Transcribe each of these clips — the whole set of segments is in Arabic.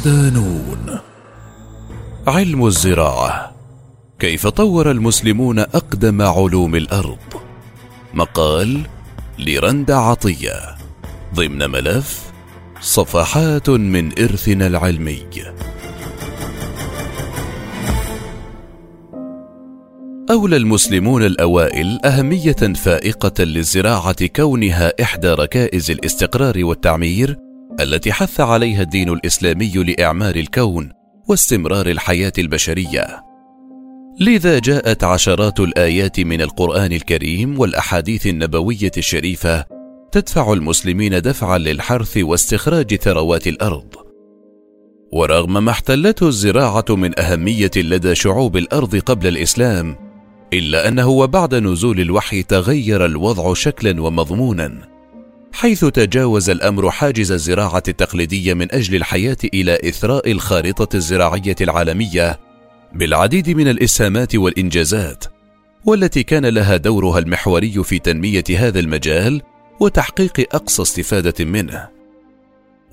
ودانون علم الزراعة. كيف طور المسلمون أقدم علوم الأرض؟ مقال لرند عطية. ضمن ملف صفحات من إرثنا العلمي. أولى المسلمون الأوائل أهمية فائقة للزراعة كونها إحدى ركائز الاستقرار والتعمير التي حث عليها الدين الإسلامي لإعمار الكون واستمرار الحياة البشرية. لذا جاءت عشرات الآيات من القرآن الكريم والأحاديث النبوية الشريفة تدفع المسلمين دفعا للحرث واستخراج ثروات الأرض. ورغم ما احتلته الزراعة من أهمية لدى شعوب الأرض قبل الإسلام إلا أنه وبعد نزول الوحي تغير الوضع شكلا ومضمونا. حيث تجاوز الأمر حاجز الزراعة التقليدية من أجل الحياة إلى إثراء الخارطة الزراعية العالمية بالعديد من الإسهامات والإنجازات والتي كان لها دورها المحوري في تنمية هذا المجال وتحقيق أقصى استفادة منه.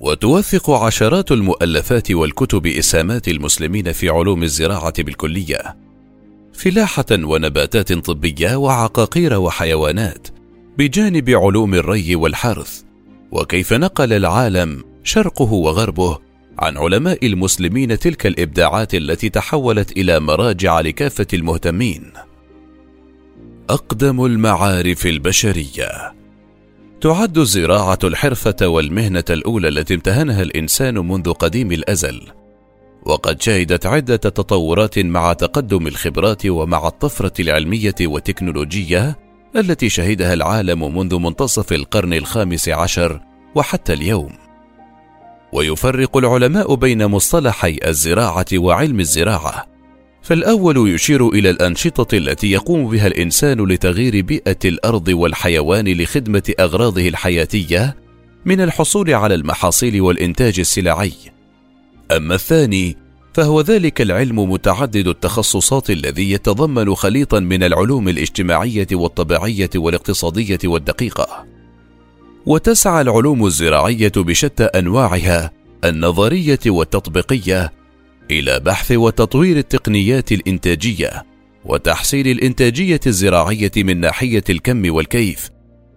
وتوثق عشرات المؤلفات والكتب إسهامات المسلمين في علوم الزراعة بالكلية فلاحة ونباتات طبية وعقاقير وحيوانات بجانب علوم الري والحرث وكيف نقل العالم شرقه وغربه عن علماء المسلمين تلك الإبداعات التي تحولت إلى مراجع لكافة المهتمين. أقدم المعارف البشرية. تعد الزراعة الحرفة والمهنة الأولى التي امتهنها الإنسان منذ قديم الأزل وقد شهدت عدة تطورات مع تقدم الخبرات ومع الطفرة العلمية والتكنولوجية التي شهدها العالم منذ منتصف القرن الخامس عشر وحتى اليوم. ويفرق العلماء بين مصطلحي الزراعة وعلم الزراعة. فالأول يشير إلى الأنشطة التي يقوم بها الإنسان لتغيير بيئة الأرض والحيوان لخدمة أغراضه الحياتية من الحصول على المحاصيل والإنتاج السلعي. أما الثاني فهو ذلك العلم متعدد التخصصات الذي يتضمن خليطا من العلوم الاجتماعية والطبيعية والاقتصادية والدقيقة. وتسعى العلوم الزراعية بشتى أنواعها النظرية والتطبيقية إلى بحث وتطوير التقنيات الإنتاجية وتحسين الإنتاجية الزراعية من ناحية الكم والكيف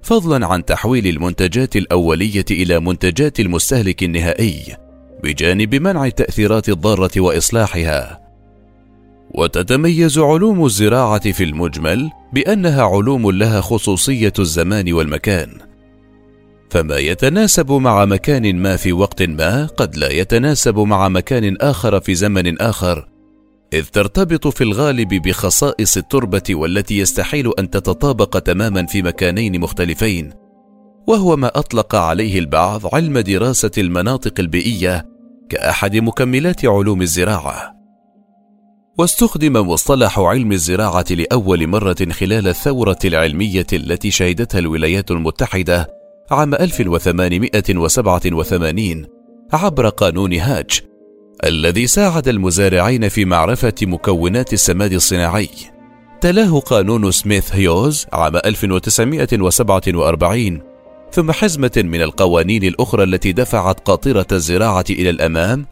فضلا عن تحويل المنتجات الأولية إلى منتجات المستهلك النهائي. بجانب منع التاثيرات الضارة وإصلاحها. وتتميز علوم الزراعة في المجمل بأنها علوم لها خصوصية الزمان والمكان. فما يتناسب مع مكان ما في وقت ما قد لا يتناسب مع مكان آخر في زمن آخر إذ ترتبط في الغالب بخصائص التربة والتي يستحيل أن تتطابق تماما في مكانين مختلفين. وهو ما أطلق عليه البعض علم دراسة المناطق البيئية كاحد مكملات علوم الزراعة واستخدم مصطلح علم الزراعة لأول مرة خلال الثورة العلمية التي شهدتها الولايات المتحدة عام 1887 عبر قانون هاج الذي ساعد المزارعين في معرفة مكونات السماد الصناعي. تلاه قانون سميث هيوز عام 1947 ثم حزمة من القوانين الأخرى التي دفعت قاطرة الزراعة إلى الأمام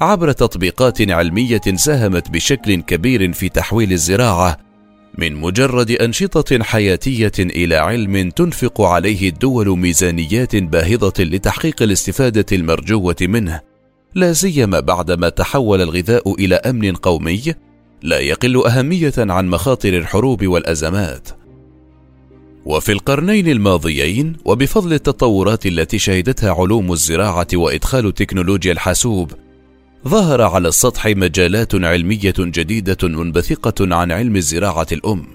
عبر تطبيقات علمية ساهمت بشكل كبير في تحويل الزراعة من مجرد أنشطة حياتية إلى علم تنفق عليه الدول ميزانيات باهظة لتحقيق الاستفادة المرجوة منه، لا سيما بعدما تحول الغذاء إلى أمن قومي لا يقل أهمية عن مخاطر الحروب والأزمات. وفي القرنين الماضيين وبفضل التطورات التي شهدتها علوم الزراعة وإدخال تكنولوجيا الحاسوب ظهر على السطح مجالات علمية جديدة منبثقة عن علم الزراعة الأم.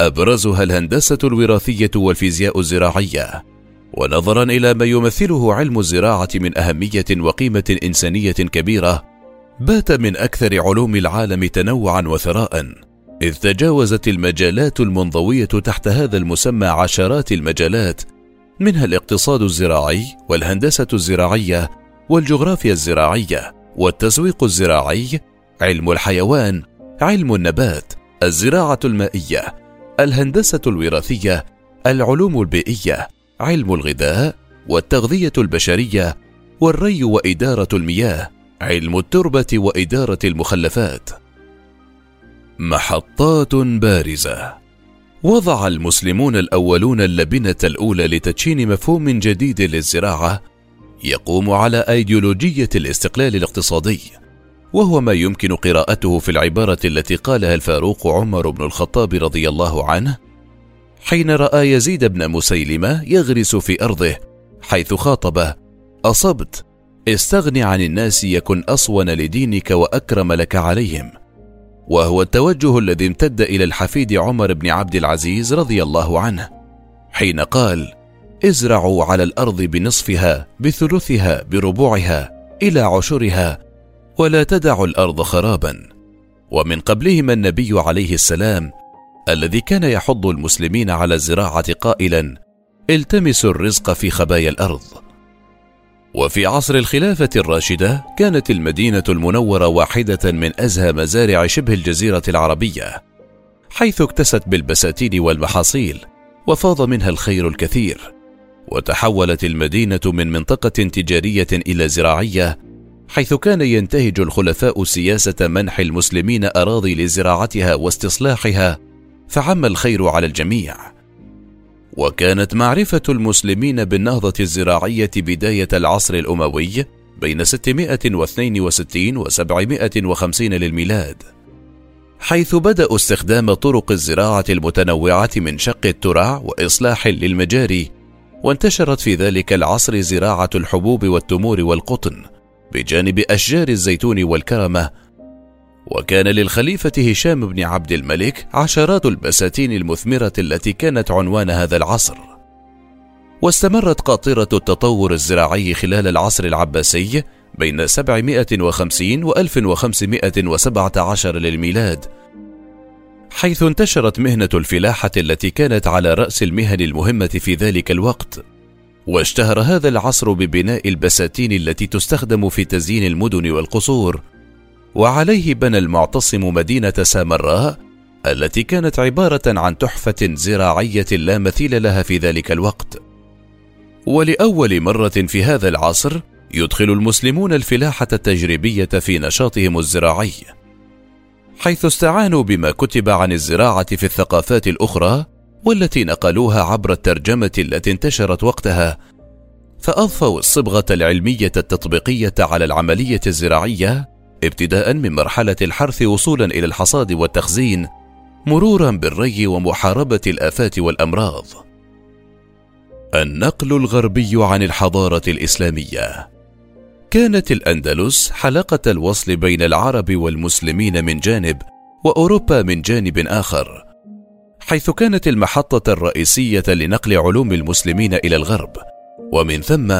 أبرزها الهندسة الوراثية والفيزياء الزراعية. ونظرا إلى ما يمثله علم الزراعة من أهمية وقيمة إنسانية كبيرة بات من أكثر علوم العالم تنوعا وثراء إذ تجاوزت المجالات المنضوية تحت هذا المسمى عشرات المجالات منها الاقتصاد الزراعي والهندسة الزراعية والجغرافيا الزراعية والتسويق الزراعي علم الحيوان علم النبات الزراعة المائية الهندسة الوراثية العلوم البيئية علم الغذاء والتغذية البشرية والري وإدارة المياه علم التربة وإدارة المخلفات. محطات بارزة. وضع المسلمون الأولون اللبنة الأولى لتدشين مفهوم جديد للزراعة يقوم على أيديولوجية الاستقلال الاقتصادي وهو ما يمكن قراءته في العبارة التي قالها الفاروق عمر بن الخطاب رضي الله عنه حين رأى يزيد بن مسيلمة يغرس في أرضه حيث خاطبه أصبت استغن عن الناس يكن أصون لدينك وأكرم لك عليهم. وهو التوجه الذي امتد إلى الحفيد عمر بن عبد العزيز رضي الله عنه حين قال ازرعوا على الأرض بنصفها بثلثها بربوعها إلى عشرها ولا تدعوا الأرض خرابا. ومن قبلهما النبي عليه السلام الذي كان يحض المسلمين على الزراعة قائلا التمسوا الرزق في خبايا الأرض. وفي عصر الخلافة الراشدة كانت المدينة المنورة واحدة من أزهى مزارع شبه الجزيرة العربية حيث اكتست بالبساتين والمحاصيل وفاض منها الخير الكثير وتحولت المدينة من منطقة تجارية إلى زراعية حيث كان ينتهج الخلفاء سياسة منح المسلمين أراضي لزراعتها واستصلاحها فعم الخير على الجميع. وكانت معرفة المسلمين بالنهضة الزراعية بداية العصر الأموي بين 662 و 750 للميلاد حيث بدأوا استخدام طرق الزراعة المتنوعة من شق الترع وإصلاح للمجاري وانتشرت في ذلك العصر زراعة الحبوب والتمور والقطن بجانب أشجار الزيتون والكرمة وكان للخليفة هشام بن عبد الملك عشرات البساتين المثمرة التي كانت عنوان هذا العصر. واستمرت قاطرة التطور الزراعي خلال العصر العباسي بين 750 و 1517 للميلاد، حيث انتشرت مهنة الفلاحة التي كانت على رأس المهن المهمة في ذلك الوقت. واشتهر هذا العصر ببناء البساتين التي تستخدم في تزيين المدن والقصور وعليه بنى المعتصم مدينة سامراء التي كانت عبارة عن تحفة زراعية لا مثيل لها في ذلك الوقت. ولأول مرة في هذا العصر يدخل المسلمون الفلاحة التجريبية في نشاطهم الزراعي، حيث استعانوا بما كتب عن الزراعة في الثقافات الأخرى والتي نقلوها عبر الترجمة التي انتشرت وقتها، فأضفوا الصبغة العلمية التطبيقية على العملية الزراعية ابتداء من مرحلة الحرث وصولا إلى الحصاد والتخزين مرورا بالري ومحاربة الآفات والأمراض. النقل الغربي عن الحضارة الإسلامية كانت الأندلس حلقة الوصل بين العرب والمسلمين من جانب وأوروبا من جانب آخر، حيث كانت المحطة الرئيسية لنقل علوم المسلمين إلى الغرب، ومن ثم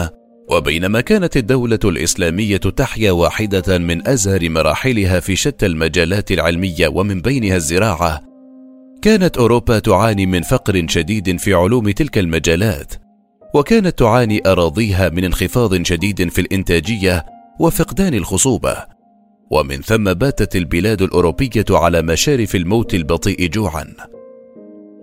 وبينما كانت الدولة الإسلامية تحيا واحدة من أزهر مراحلها في شتى المجالات العلمية ومن بينها الزراعة، كانت أوروبا تعاني من فقر شديد في علوم تلك المجالات، وكانت تعاني أراضيها من انخفاض شديد في الإنتاجية وفقدان الخصوبة، ومن ثم باتت البلاد الأوروبية على مشارف الموت البطيء جوعا.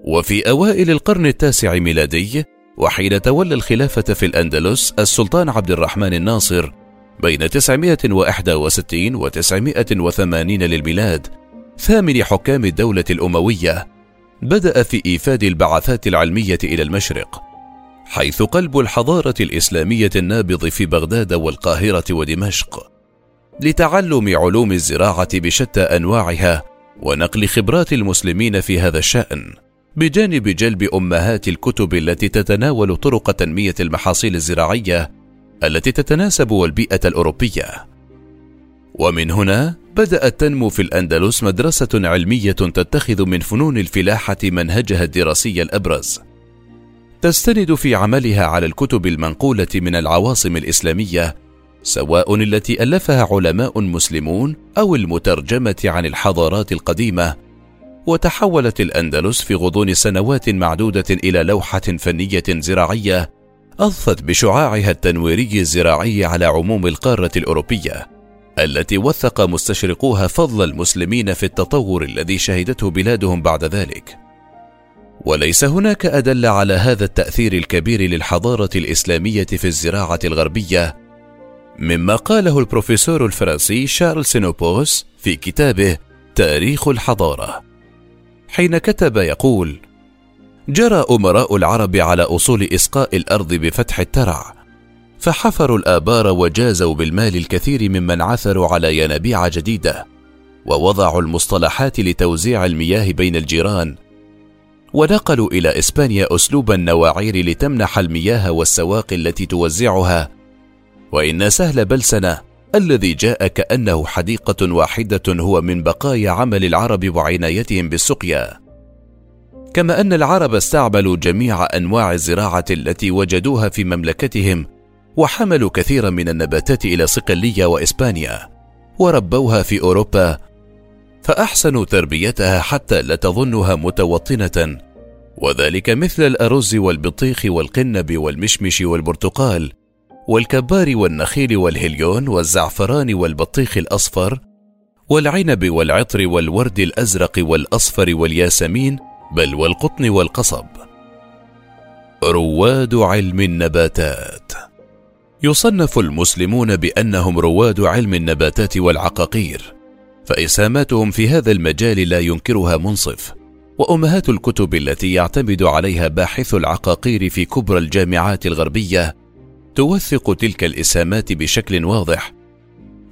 وفي أوائل القرن التاسع ميلادي وحين تولى الخلافة في الأندلس السلطان عبد الرحمن الناصر بين 961 و 980 للميلاد ثامن حكام الدولة الأموية بدأ في إيفاد البعثات العلمية إلى المشرق حيث قلب الحضارة الإسلامية النابض في بغداد والقاهرة ودمشق لتعلم علوم الزراعة بشتى أنواعها ونقل خبرات المسلمين في هذا الشأن. بجانب جلب أمهات الكتب التي تتناول طرق تنمية المحاصيل الزراعية التي تتناسب والبيئة الأوروبية. ومن هنا بدأت تنمو في الأندلس مدرسة علمية تتخذ من فنون الفلاحة منهجها الدراسي الأبرز. تستند في عملها على الكتب المنقولة من العواصم الإسلامية سواء التي ألفها علماء مسلمون أو المترجمة عن الحضارات القديمة وتحولت الأندلس في غضون سنوات معدودة إلى لوحة فنية زراعية أضفت بشعاعها التنويري الزراعي على عموم القارة الأوروبية التي وثق مستشرقوها فضل المسلمين في التطور الذي شهدته بلادهم بعد ذلك. وليس هناك أدل على هذا التأثير الكبير للحضارة الإسلامية في الزراعة الغربية مما قاله البروفيسور الفرنسي شارل سينوبوس في كتابه تاريخ الحضارة حين كتب يقول جرى أمراء العرب على أصول إسقاء الأرض بفتح الترع فحفروا الآبار وجازوا بالمال الكثير ممن عثروا على ينابيع جديدة ووضعوا المصطلحات لتوزيع المياه بين الجيران ونقلوا إلى إسبانيا أسلوب النواعير لتمنح المياه والسواقي التي توزعها وإن سهل بلسنه الذي جاء كأنه حديقة واحدة هو من بقايا عمل العرب وعنايتهم بالسقيا. كما أن العرب استعملوا جميع أنواع الزراعة التي وجدوها في مملكتهم وحملوا كثيرا من النباتات إلى صقلية وإسبانيا وربوها في أوروبا فأحسنوا تربيتها حتى لا تظنها متوطنة. وذلك مثل الأرز والبطيخ والقنب والمشمش والبرتقال والكبار والنخيل والهليون والزعفران والبطيخ الأصفر والعنب والعطر والورد الأزرق والأصفر والياسمين بل والقطن والقصب. رواد علم النباتات. يصنف المسلمون بأنهم رواد علم النباتات والعقاقير فإسهاماتهم في هذا المجال لا ينكرها منصف وأمهات الكتب التي يعتمد عليها باحث العقاقير في كبرى الجامعات الغربية توثق تلك الإسهامات بشكل واضح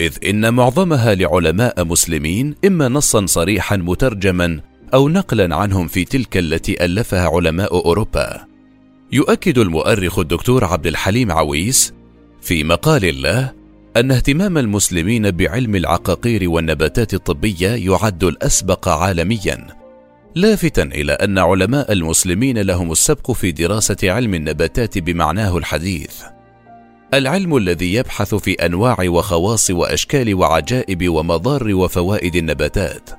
إذ إن معظمها لعلماء مسلمين إما نصا صريحا مترجما أو نقلا عنهم في تلك التي ألفها علماء أوروبا. يؤكد المؤرخ الدكتور عبد الحليم عويس في مقال له أن اهتمام المسلمين بعلم العقاقير والنباتات الطبية يعد الأسبق عالميا لافتا إلى أن علماء المسلمين لهم السبق في دراسة علم النباتات بمعناه الحديث. العلم الذي يبحث في أنواع وخواص وأشكال وعجائب ومضار وفوائد النباتات.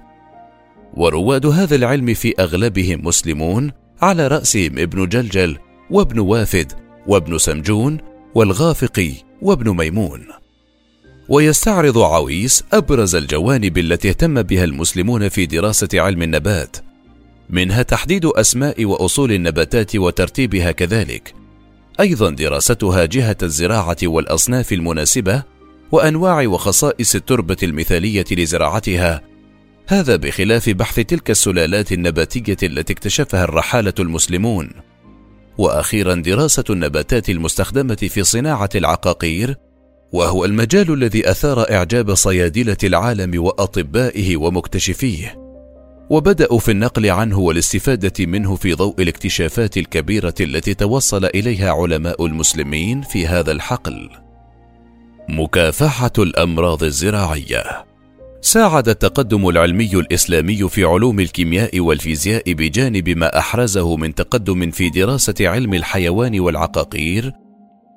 ورواد هذا العلم في أغلبهم مسلمون على رأسهم ابن جلجل وابن وافد وابن سمجون والغافقي وابن ميمون. ويستعرض عويس أبرز الجوانب التي اهتم بها المسلمون في دراسة علم النبات منها تحديد أسماء وأصول النباتات وترتيبها كذلك. أيضا دراستها جهة الزراعة والأصناف المناسبة وأنواع وخصائص التربة المثالية لزراعتها. هذا بخلاف بحث تلك السلالات النباتية التي اكتشفها الرحالة المسلمون. وأخيرا دراسة النباتات المستخدمة في صناعة العقاقير وهو المجال الذي أثار إعجاب صيادلة العالم وأطبائه ومكتشفيه. وبدأوا في النقل عنه والاستفادة منه في ضوء الاكتشافات الكبيرة التي توصل إليها علماء المسلمين في هذا الحقل. مكافحة الأمراض الزراعية. ساعد التقدم العلمي الإسلامي في علوم الكيمياء والفيزياء بجانب ما أحرزه من تقدم في دراسة علم الحيوان والعقاقير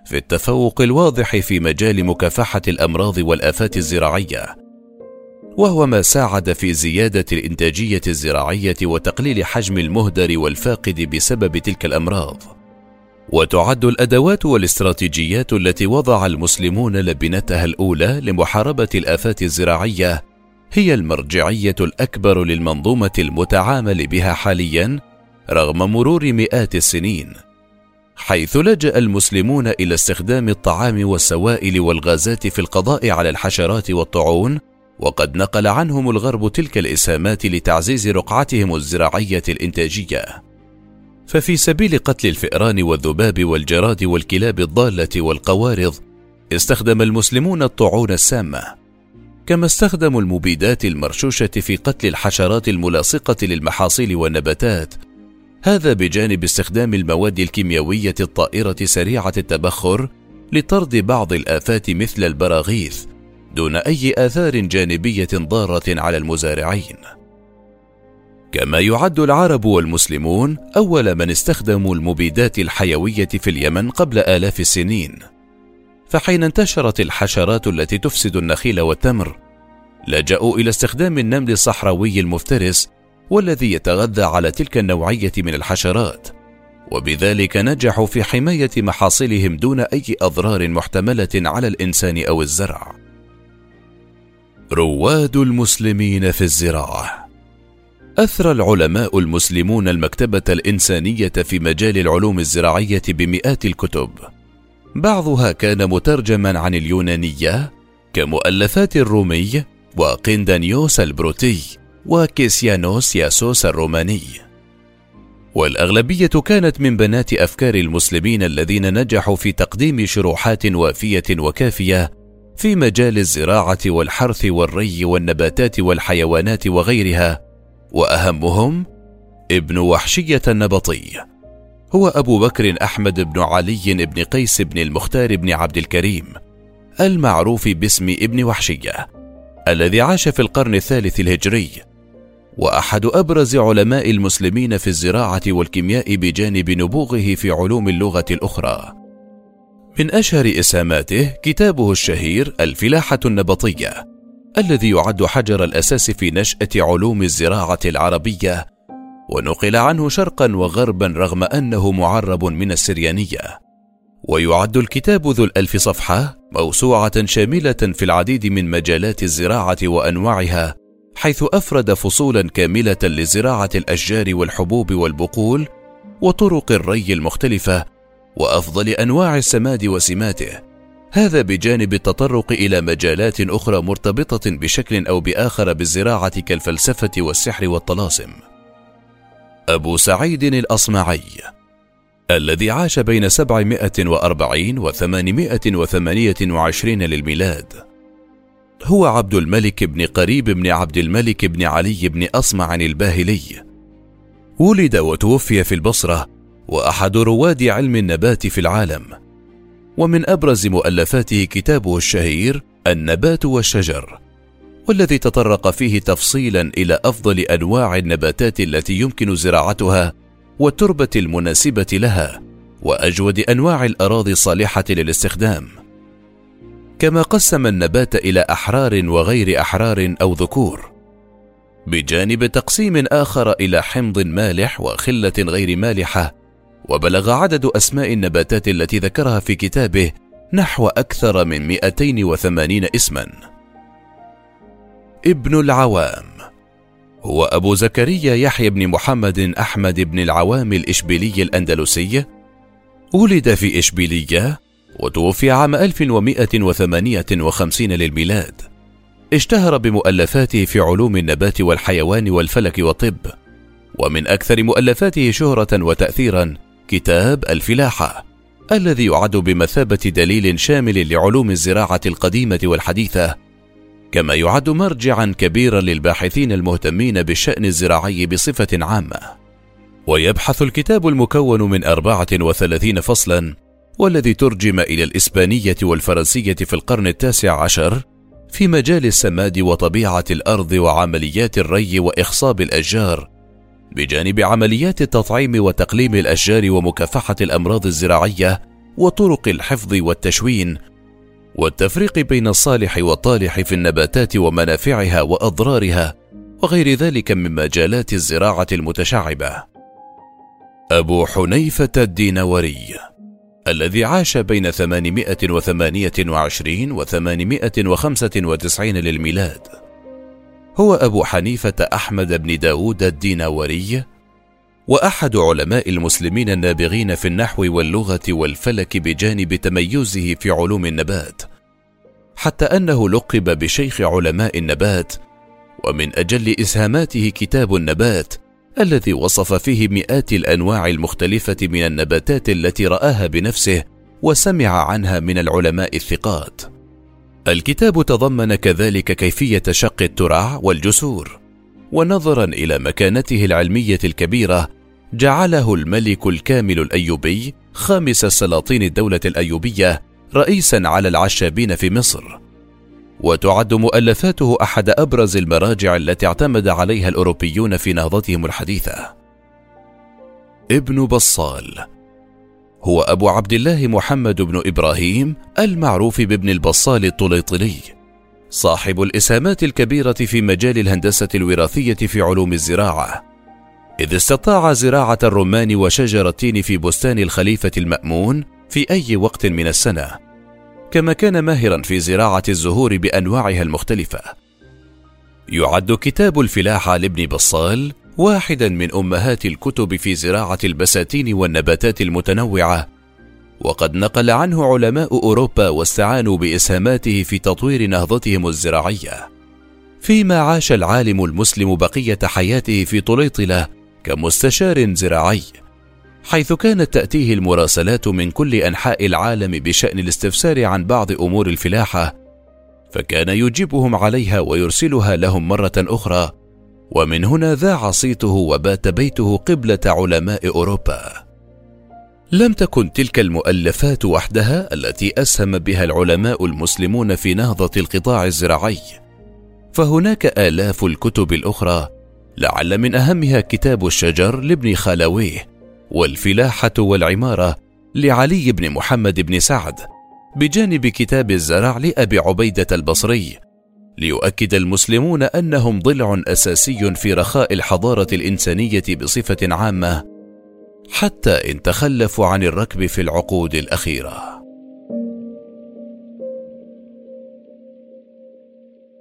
في التفوق الواضح في مجال مكافحة الأمراض والآفات الزراعية. وهو ما ساعد في زيادة الإنتاجية الزراعية وتقليل حجم المهدر والفاقد بسبب تلك الأمراض. وتعد الأدوات والاستراتيجيات التي وضع المسلمون لبنتها الأولى لمحاربة الآفات الزراعية هي المرجعية الأكبر للمنظومة المتعامل بها حاليا رغم مرور مئات السنين. حيث لجأ المسلمون إلى استخدام الطعام والسوائل والغازات في القضاء على الحشرات والطاعون وقد نقل عنهم الغرب تلك الإسهامات لتعزيز رقعتهم الزراعية الإنتاجية. ففي سبيل قتل الفئران والذباب والجراد والكلاب الضالة والقوارض استخدم المسلمون الطاعون السامة. كما استخدموا المبيدات المرشوشة في قتل الحشرات الملاصقة للمحاصيل والنباتات. هذا بجانب استخدام المواد الكيميائيه الطائرة سريعة التبخر لطرد بعض الآفات مثل البراغيث. دون أي آثار جانبية ضارة على المزارعين. كما يعد العرب والمسلمون أول من استخدموا المبيدات الحيوية في اليمن قبل آلاف السنين. فحين انتشرت الحشرات التي تفسد النخيل والتمر لجأوا إلى استخدام النمل الصحراوي المفترس والذي يتغذى على تلك النوعية من الحشرات. وبذلك نجحوا في حماية محاصيلهم دون أي أضرار محتملة على الإنسان أو الزرع. رواد المسلمين في الزراعة. اثرى العلماء المسلمون المكتبة الإنسانية في مجال العلوم الزراعية بمئات الكتب. بعضها كان مترجما عن اليونانية كمؤلفات الرومي وقندانيوس البروتي وكيسيانوس ياسوس الروماني. والأغلبية كانت من بنات أفكار المسلمين الذين نجحوا في تقديم شروحات وافية وكافية في مجال الزراعة والحرث والري والنباتات والحيوانات وغيرها وأهمهم ابن وحشية النبطي. هو أبو بكر أحمد بن علي بن قيس بن المختار بن عبد الكريم المعروف باسم ابن وحشية الذي عاش في القرن الثالث الهجري وأحد أبرز علماء المسلمين في الزراعة والكيمياء بجانب نبوغه في علوم اللغة الأخرى. من أشهر اسهاماته كتابه الشهير الفلاحة النبطية الذي يعد حجر الأساس في نشأة علوم الزراعة العربية ونقل عنه شرقا وغربا رغم أنه معرب من السريانية. ويعد الكتاب ذو الألف صفحة موسوعة شاملة في العديد من مجالات الزراعة وأنواعها حيث أفرد فصولا كاملة لزراعة الأشجار والحبوب والبقول وطرق الري المختلفة وأفضل أنواع السماد وسماته. هذا بجانب التطرق إلى مجالات أخرى مرتبطة بشكل أو بآخر بالزراعة كالفلسفة والسحر والطلاسم. أبو سعيد الأصمعي الذي عاش بين 740 و 828 للميلاد. هو عبد الملك بن قريب بن عبد الملك بن علي بن أصمع الباهلي. ولد وتوفي في البصرة وأحد رواد علم النبات في العالم. ومن أبرز مؤلفاته كتابه الشهير النبات والشجر والذي تطرق فيه تفصيلا إلى أفضل أنواع النباتات التي يمكن زراعتها والتربة المناسبة لها وأجود أنواع الأراضي الصالحة للاستخدام. كما قسم النبات إلى أحرار وغير أحرار أو ذكور بجانب تقسيم آخر إلى حمض مالح وخلة غير مالحة وبلغ عدد أسماء النباتات التي ذكرها في كتابه نحو أكثر من 280 اسما. ابن العوام. هو أبو زكريا يحيى بن محمد أحمد بن العوام الإشبيلي الأندلسي ولد في إشبيلية وتوفي عام 1158 للميلاد. اشتهر بمؤلفاته في علوم النبات والحيوان والفلك والطب ومن أكثر مؤلفاته شهرة وتأثيرا كتاب الفلاحة الذي يعد بمثابة دليل شامل لعلوم الزراعة القديمة والحديثة كما يعد مرجعا كبيرا للباحثين المهتمين بالشأن الزراعي بصفة عامة. ويبحث الكتاب المكون من 34 فصلا والذي ترجم إلى الإسبانية والفرنسية في القرن التاسع عشر في مجال السماد وطبيعة الأرض وعمليات الري وإخصاب الأشجار بجانب عمليات التطعيم وتقليم الأشجار ومكافحة الأمراض الزراعية وطرق الحفظ والتشوين والتفريق بين الصالح والطالح في النباتات ومنافعها وأضرارها وغير ذلك من مجالات الزراعة المتشعبة. أبو حنيفة الدينوري الذي عاش بين 828 و 895 للميلاد هو أبو حنيفة أحمد بن داود الديناوري وأحد علماء المسلمين النابغين في النحو واللغة والفلك بجانب تميزه في علوم النبات حتى أنه لقب بشيخ علماء النبات ومن أجل إسهاماته كتاب النبات الذي وصف فيه مئات الأنواع المختلفة من النباتات التي رآها بنفسه وسمع عنها من العلماء الثقات. الكتاب تضمن كذلك كيفية شق الترع والجسور ونظرا إلى مكانته العلمية الكبيرة جعله الملك الكامل الأيوبي خامس سلاطين الدولة الأيوبية رئيسا على العشابين في مصر. وتعد مؤلفاته أحد أبرز المراجع التي اعتمد عليها الأوروبيون في نهضتهم الحديثة. ابن بصال هو أبو عبد الله محمد بن إبراهيم المعروف بابن البصال الطليطلي صاحب الإسهامات الكبيرة في مجال الهندسة الوراثية في علوم الزراعة إذ استطاع زراعة الرمان وشجر التين في بستان الخليفة المأمون في أي وقت من السنة كما كان ماهرا في زراعة الزهور بأنواعها المختلفة. يعد كتاب الفلاحة لابن بصال واحدا من أمهات الكتب في زراعة البساتين والنباتات المتنوعة، وقد نقل عنه علماء أوروبا واستعانوا بإسهاماته في تطوير نهضتهم الزراعية. فيما عاش العالم المسلم بقية حياته في طليطلة كمستشار زراعي حيث كانت تأتيه المراسلات من كل أنحاء العالم بشأن الاستفسار عن بعض أمور الفلاحة فكان يجيبهم عليها ويرسلها لهم مرة أخرى ومن هنا ذاع صيته وبات بيته قبلة علماء أوروبا. لم تكن تلك المؤلفات وحدها التي أسهم بها العلماء المسلمون في نهضة القطاع الزراعي. فهناك آلاف الكتب الأخرى لعل من أهمها كتاب الشجر لابن خالويه والفلاحة والعمارة لعلي بن محمد بن سعد بجانب كتاب الزرع لأبي عبيدة البصري ليؤكد المسلمون أنهم ضلع أساسي في رخاء الحضارة الإنسانية بصفة عامة حتى إن تخلفوا عن الركب في العقود الأخيرة.